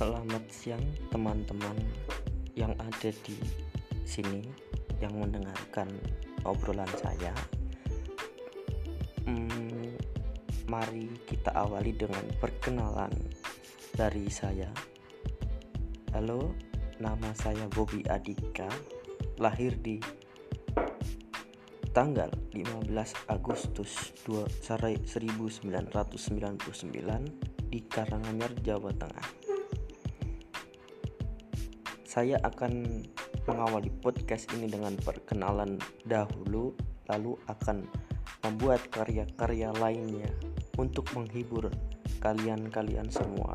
Selamat siang teman-teman yang ada di sini yang mendengarkan obrolan saya. Hmm, mari kita awali dengan perkenalan dari saya. Halo, nama saya Bobby Adika, lahir di tanggal 15 Agustus 1999 di Karanganyar, Jawa Tengah. Saya akan mengawali podcast ini dengan perkenalan dahulu, lalu akan membuat karya-karya lainnya untuk menghibur kalian-kalian semua.